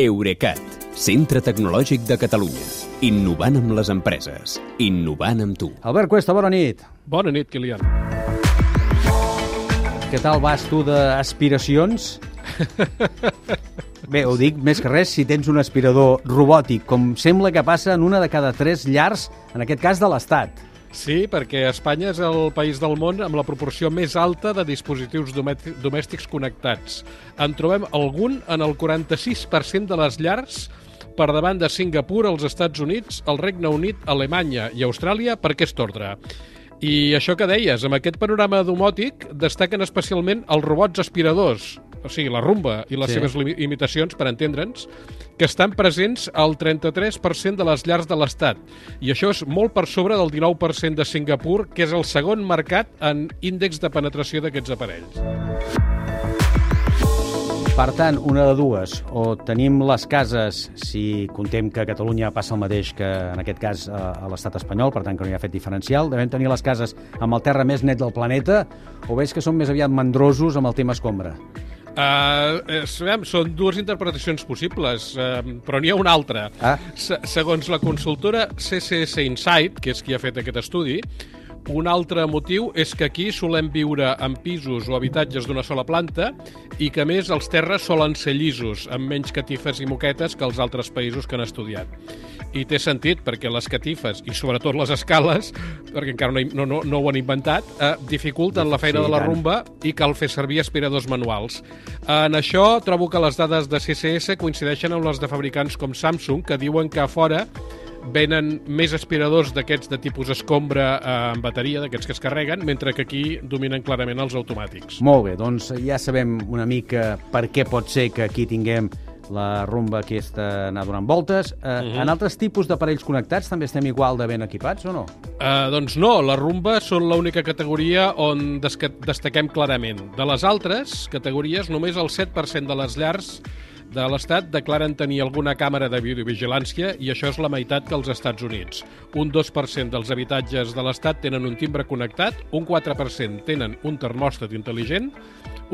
Eurecat, centre tecnològic de Catalunya. Innovant amb les empreses. Innovant amb tu. Albert Cuesta, bona nit. Bona nit, Kilian. Què tal vas tu d'aspiracions? Bé, ho dic més que res si tens un aspirador robòtic, com sembla que passa en una de cada tres llars, en aquest cas de l'Estat. Sí, perquè Espanya és el país del món amb la proporció més alta de dispositius domèstics connectats. En trobem algun en el 46% de les llars per davant de Singapur, els Estats Units, el Regne Unit, Alemanya i Austràlia per aquest ordre. I això que deies, amb aquest panorama domòtic destaquen especialment els robots aspiradors, o sigui, la rumba i les sí. seves imitacions, per entendre'ns, que estan presents al 33% de les llars de l'Estat. I això és molt per sobre del 19% de Singapur, que és el segon mercat en índex de penetració d'aquests aparells. Per tant, una de dues. O tenim les cases, si contem que a Catalunya passa el mateix que en aquest cas a l'estat espanyol, per tant que no hi ha fet diferencial, devem tenir les cases amb el terra més net del planeta, o veig que són més aviat mandrosos amb el tema escombra? Uh, sabem, són dues interpretacions possibles, uh, però n'hi ha una altra. Ah. Se segons la consultora CCS Insight, que és qui ha fet aquest estudi, un altre motiu és que aquí solem viure en pisos o habitatges d'una sola planta i que, més, els terres solen ser llisos, amb menys catifes i moquetes que els altres països que han estudiat. I té sentit, perquè les catifes, i sobretot les escales, perquè encara no, no, no, no ho han inventat, eh, dificulten la feina sí, de la rumba i cal fer servir aspiradors manuals. En això trobo que les dades de CCS coincideixen amb les de fabricants com Samsung, que diuen que a fora venen més aspiradors d'aquests de tipus escombra eh, amb bateria, d'aquests que es carreguen, mentre que aquí dominen clarament els automàtics. Molt bé, doncs ja sabem una mica per què pot ser que aquí tinguem la rumba aquesta anar donant voltes. Eh, uh mhm. -huh. En altres tipus d'aparells connectats també estem igual de ben equipats o no? Uh, doncs no, la rumba són l'única categoria on destaquem clarament. De les altres categories, només el 7% de les llars de l'Estat declaren tenir alguna càmera de videovigilància i això és la meitat que als Estats Units. Un 2% dels habitatges de l'Estat tenen un timbre connectat, un 4% tenen un termòstat intel·ligent,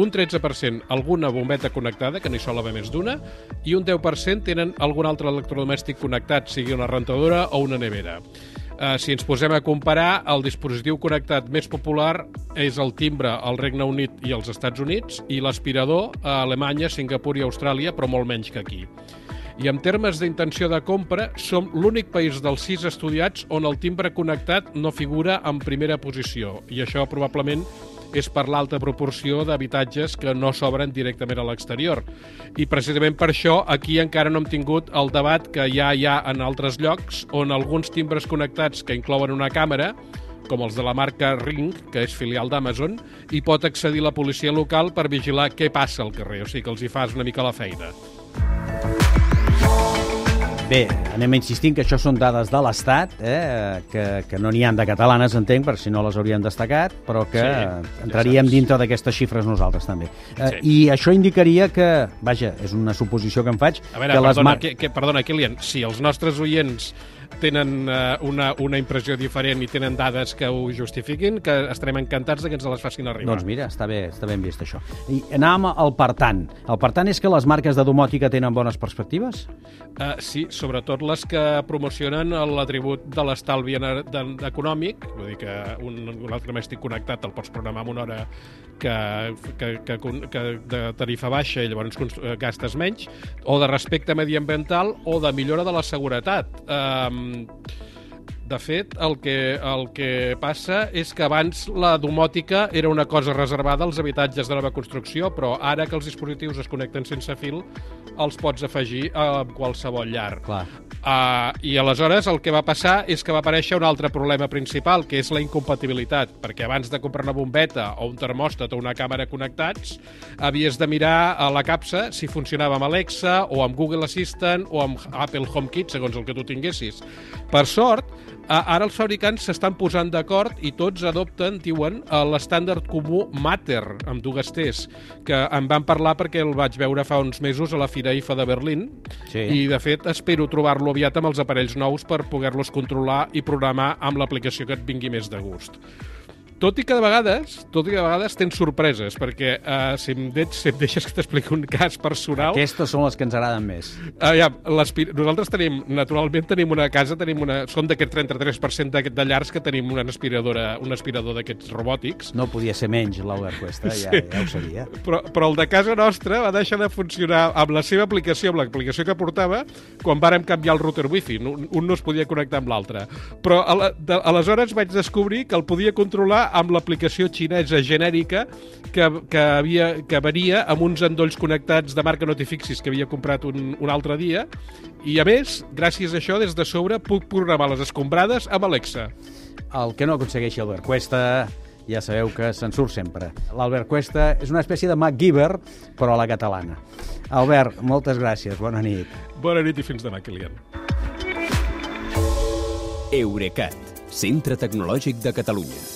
un 13% alguna bombeta connectada, que n'hi sol haver més d'una, i un 10% tenen algun altre electrodomèstic connectat, sigui una rentadora o una nevera. Uh, si ens posem a comparar, el dispositiu connectat més popular és el timbre al Regne Unit i als Estats Units i l'aspirador a Alemanya, Singapur i Austràlia, però molt menys que aquí. I en termes d'intenció de compra, som l'únic país dels sis estudiats on el timbre connectat no figura en primera posició. I això probablement és per l'alta proporció d'habitatges que no s'obren directament a l'exterior. I precisament per això aquí encara no hem tingut el debat que ja hi ha en altres llocs on alguns timbres connectats que inclouen una càmera com els de la marca Ring, que és filial d'Amazon, i pot accedir la policia local per vigilar què passa al carrer, o sigui que els hi fas una mica la feina. Bé, anem insistint que això són dades de l'Estat, eh, que, que no n'hi han de catalanes, entenc, per si no les haurien destacat, però que sí, entraríem ja dintre d'aquestes xifres nosaltres també. Eh, sí. I això indicaria que, vaja, és una suposició que em faig... A veure, que perdona, les que, que, perdona, Kilian, si els nostres oients tenen uh, una, una impressió diferent i tenen dades que ho justifiquin, que estarem encantats de que ens les facin arribar. Doncs mira, està bé, està ben vist això. I anàvem al per tant. El per tant és que les marques de domòtica tenen bones perspectives? Uh, sí, sobretot les que promocionen l'atribut de l'estalvi econòmic, vull dir que un, un electrodomèstic connectat el pots programar en una hora que, que, que, que de tarifa baixa i llavors gastes menys, o de respecte mediambiental o de millora de la seguretat. Um, de fet, el que, el que passa és que abans la domòtica era una cosa reservada als habitatges de nova construcció, però ara que els dispositius es connecten sense fil, els pots afegir a qualsevol llar. Clar. Uh, I aleshores el que va passar és que va aparèixer un altre problema principal, que és la incompatibilitat, perquè abans de comprar una bombeta o un termòstat o una càmera connectats, havies de mirar a la capsa si funcionava amb Alexa o amb Google Assistant o amb Apple HomeKit, segons el que tu tinguessis. Per sort, ara els fabricants s'estan posant d'acord i tots adopten, diuen, l'estàndard comú Matter, amb dues T's, que em van parlar perquè el vaig veure fa uns mesos a la Fira IFA de Berlín sí. i, de fet, espero trobar-lo aviat amb els aparells nous per poder-los controlar i programar amb l'aplicació que et vingui més de gust. Tot i que de vegades, tot i que de vegades tens sorpreses, perquè uh, si, em de, si em deixes que t'expliqui un cas personal... Aquestes són les que ens agraden més. Uh, ja, nosaltres tenim, naturalment tenim una casa, tenim una, som d'aquest 33% de, de llars que tenim una aspiradora, un aspirador d'aquests robòtics. No podia ser menys l'Albert Cuesta, ja, sí. ja ho sabia. Però, però el de casa nostra va deixar de funcionar amb la seva aplicació, amb l'aplicació que portava, quan vàrem canviar el router wifi. Un, un no es podia connectar amb l'altre. Però a la, de, aleshores vaig descobrir que el podia controlar amb l'aplicació xinesa genèrica que, que, havia, que venia amb uns endolls connectats de marca Notifixis que havia comprat un, un altre dia i a més, gràcies a això, des de sobre puc programar les escombrades amb Alexa. El que no aconsegueixi Albert Cuesta ja sabeu que se'n surt sempre. L'Albert Cuesta és una espècie de MacGyver, però a la catalana. Albert, moltes gràcies, bona nit. Bona nit i fins demà, Kilian. Eurecat, centre tecnològic de Catalunya.